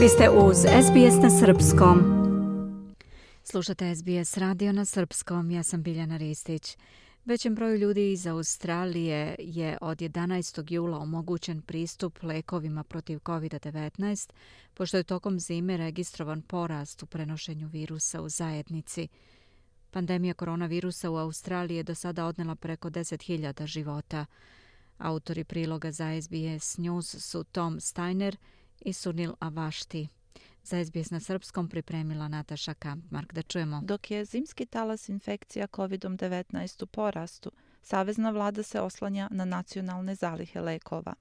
Vi ste uz SBS na Srpskom. Slušate SBS radio na Srpskom, ja sam Biljana Ristić. Većem broju ljudi iz Australije je od 11. jula omogućen pristup lekovima protiv COVID-19, pošto je tokom zime registrovan porast u prenošenju virusa u zajednici. Pandemija koronavirusa u Australiji je do sada odnela preko 10.000 života. Autori priloga za SBS News su Tom Steiner i Sunil Avašti. Za SBS na srpskom pripremila Nataša Kampmark. Da čujemo. Dok je zimski talas infekcija COVID-19 u porastu, Savezna vlada se oslanja na nacionalne zalihe lekova.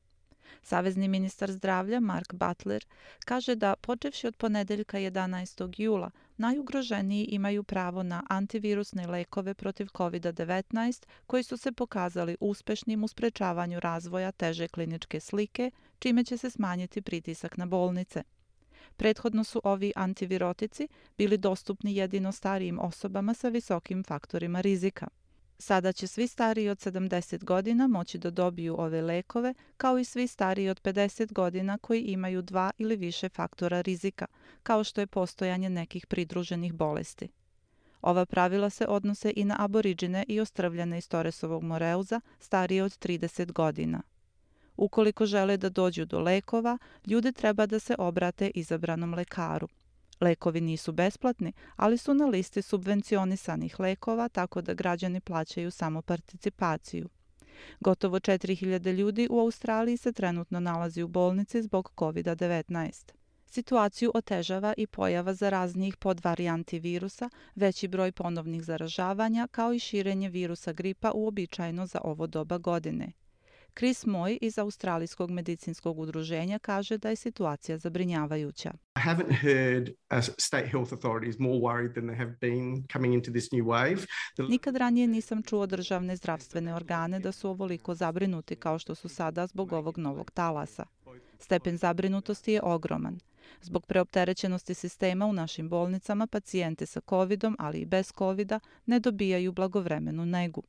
Savezni ministar zdravlja Mark Butler kaže da počevši od ponedeljka 11. jula najugroženiji imaju pravo na antivirusne lekove protiv COVID-19 koji su se pokazali uspešnim u sprečavanju razvoja teže kliničke slike, čime će se smanjiti pritisak na bolnice. Prethodno su ovi antivirotici bili dostupni jedino starijim osobama sa visokim faktorima rizika. Sada će svi stariji od 70 godina moći da dobiju ove lekove, kao i svi stariji od 50 godina koji imaju dva ili više faktora rizika, kao što je postojanje nekih pridruženih bolesti. Ova pravila se odnose i na aboriđine i ostrvljene iz Toresovog Moreuza starije od 30 godina. Ukoliko žele da dođu do lekova, ljude treba da se obrate izabranom lekaru. Lekovi nisu besplatni, ali su na listi subvencionisanih lekova, tako da građani plaćaju samo participaciju. Gotovo 4000 ljudi u Australiji se trenutno nalazi u bolnici zbog COVID-19. Situaciju otežava i pojava zaraznijih podvarijanti virusa, veći broj ponovnih zaražavanja, kao i širenje virusa gripa uobičajeno za ovo doba godine. Chris Moy iz Australijskog medicinskog udruženja kaže da je situacija zabrinjavajuća. I haven't heard uh, state health authorities more worried than they have been coming into this new wave. Nikad ranije nisam čuo državne zdravstvene organe da su ovoliko zabrinuti kao što su sada zbog ovog novog talasa. Stepen zabrinutosti je ogroman. Zbog preopterećenosti sistema u našim bolnicama, pacijente sa COVID-om, ali i bez COVID-a, ne dobijaju blagovremenu negu.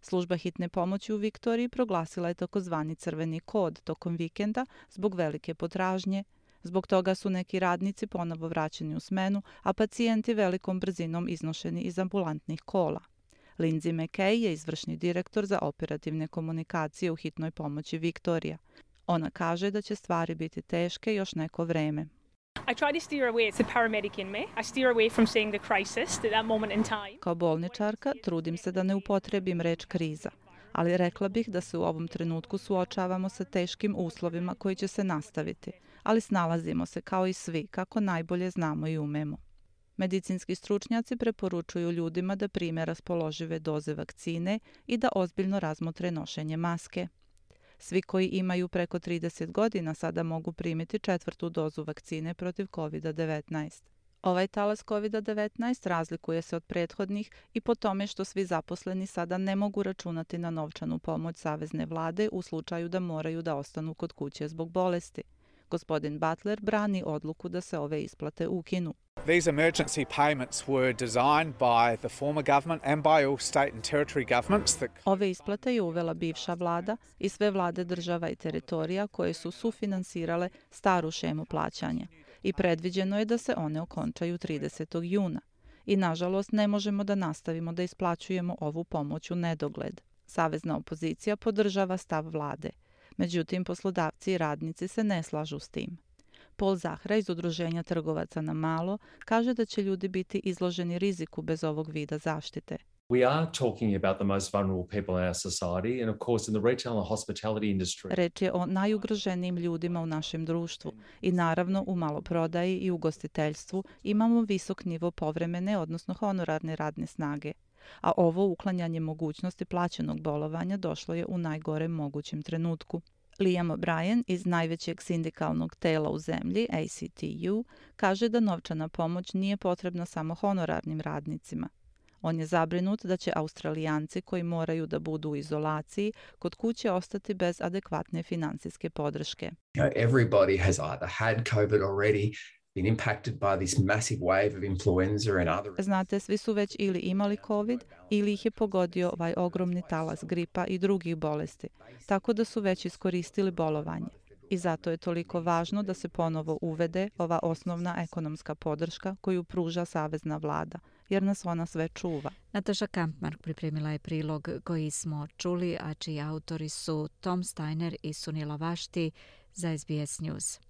Služba hitne pomoći u Viktoriji proglasila je takozvani crveni kod tokom vikenda zbog velike potražnje. Zbog toga su neki radnici ponovo vraćeni u smenu, a pacijenti velikom brzinom iznošeni iz ambulantnih kola. Lindsay McKay je izvršni direktor za operativne komunikacije u hitnoj pomoći Viktorija. Ona kaže da će stvari biti teške još neko vreme. I try to steer away. It's the paramedic in me. I steer away from saying the crisis at that moment in time. Kao bolničarka trudim se da ne upotrebim reč kriza, ali rekla bih da se u ovom trenutku suočavamo sa teškim uslovima koji će se nastaviti, ali snalazimo se kao i svi kako najbolje znamo i umemo. Medicinski stručnjaci preporučuju ljudima da prime raspoložive doze vakcine i da ozbiljno razmotre nošenje maske. Svi koji imaju preko 30 godina sada mogu primiti četvrtu dozu vakcine protiv COVID-19. Ovaj talas COVID-19 razlikuje se od prethodnih i po tome što svi zaposleni sada ne mogu računati na novčanu pomoć Savezne vlade u slučaju da moraju da ostanu kod kuće zbog bolesti. Gospodin Butler brani odluku da se ove isplate ukinu. These emergency payments were designed by the former government and by all state and territory governments. That... Ove isplate je uvela bivša vlada i sve vlade država i teritorija koje su sufinansirale staru šemu plaćanja i predviđeno je da se one okončaju 30. juna. I nažalost ne možemo da nastavimo da isplaćujemo ovu pomoć u nedogled. Savezna opozicija podržava stav vlade. Međutim, poslodavci i radnici se ne slažu s tim. Pol Zahra iz Udruženja trgovaca na malo kaže da će ljudi biti izloženi riziku bez ovog vida zaštite. We are talking about the most vulnerable people in our society and of course in the retail and hospitality industry. Reč je o najugroženijim ljudima u našem društvu i naravno u maloprodaji i ugostiteljstvu imamo visok nivo povremene odnosno honorarne radne snage. A ovo uklanjanje mogućnosti plaćenog bolovanja došlo je u najgorem mogućem trenutku. Liam O'Brien iz najvećeg sindikalnog tela u zemlji, ACTU, kaže da novčana pomoć nije potrebna samo honorarnim radnicima. On je zabrinut da će Australijanci koji moraju da budu u izolaciji kod kuće ostati bez adekvatne finansijske podrške. Everybody has either had COVID already been impacted by this massive wave of influenza and other Znate, svi su već ili imali covid ili ih je pogodio ovaj ogromni talas gripa i drugih bolesti, tako da su već iskoristili bolovanje. i zato je toliko važno da se ponovo uvede ova osnovna ekonomska podrška koju pruža Savezna vlada, jer nas ona sve čuva. Nataša Kampmark pripremila je prilog koji smo čuli, a čiji autori su Tom Steiner i Sunila Vašti za SBS News.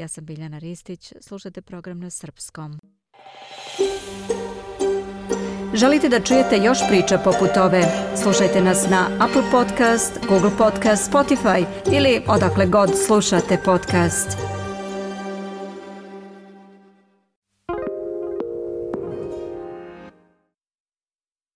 Ja sam Biljana Ristić, slušajte program na srpskom. Želite da čujete još priča poput ove? Slušajte nas na Apple Podcast, Google Podcast, Spotify ili odakle god slušate podcast.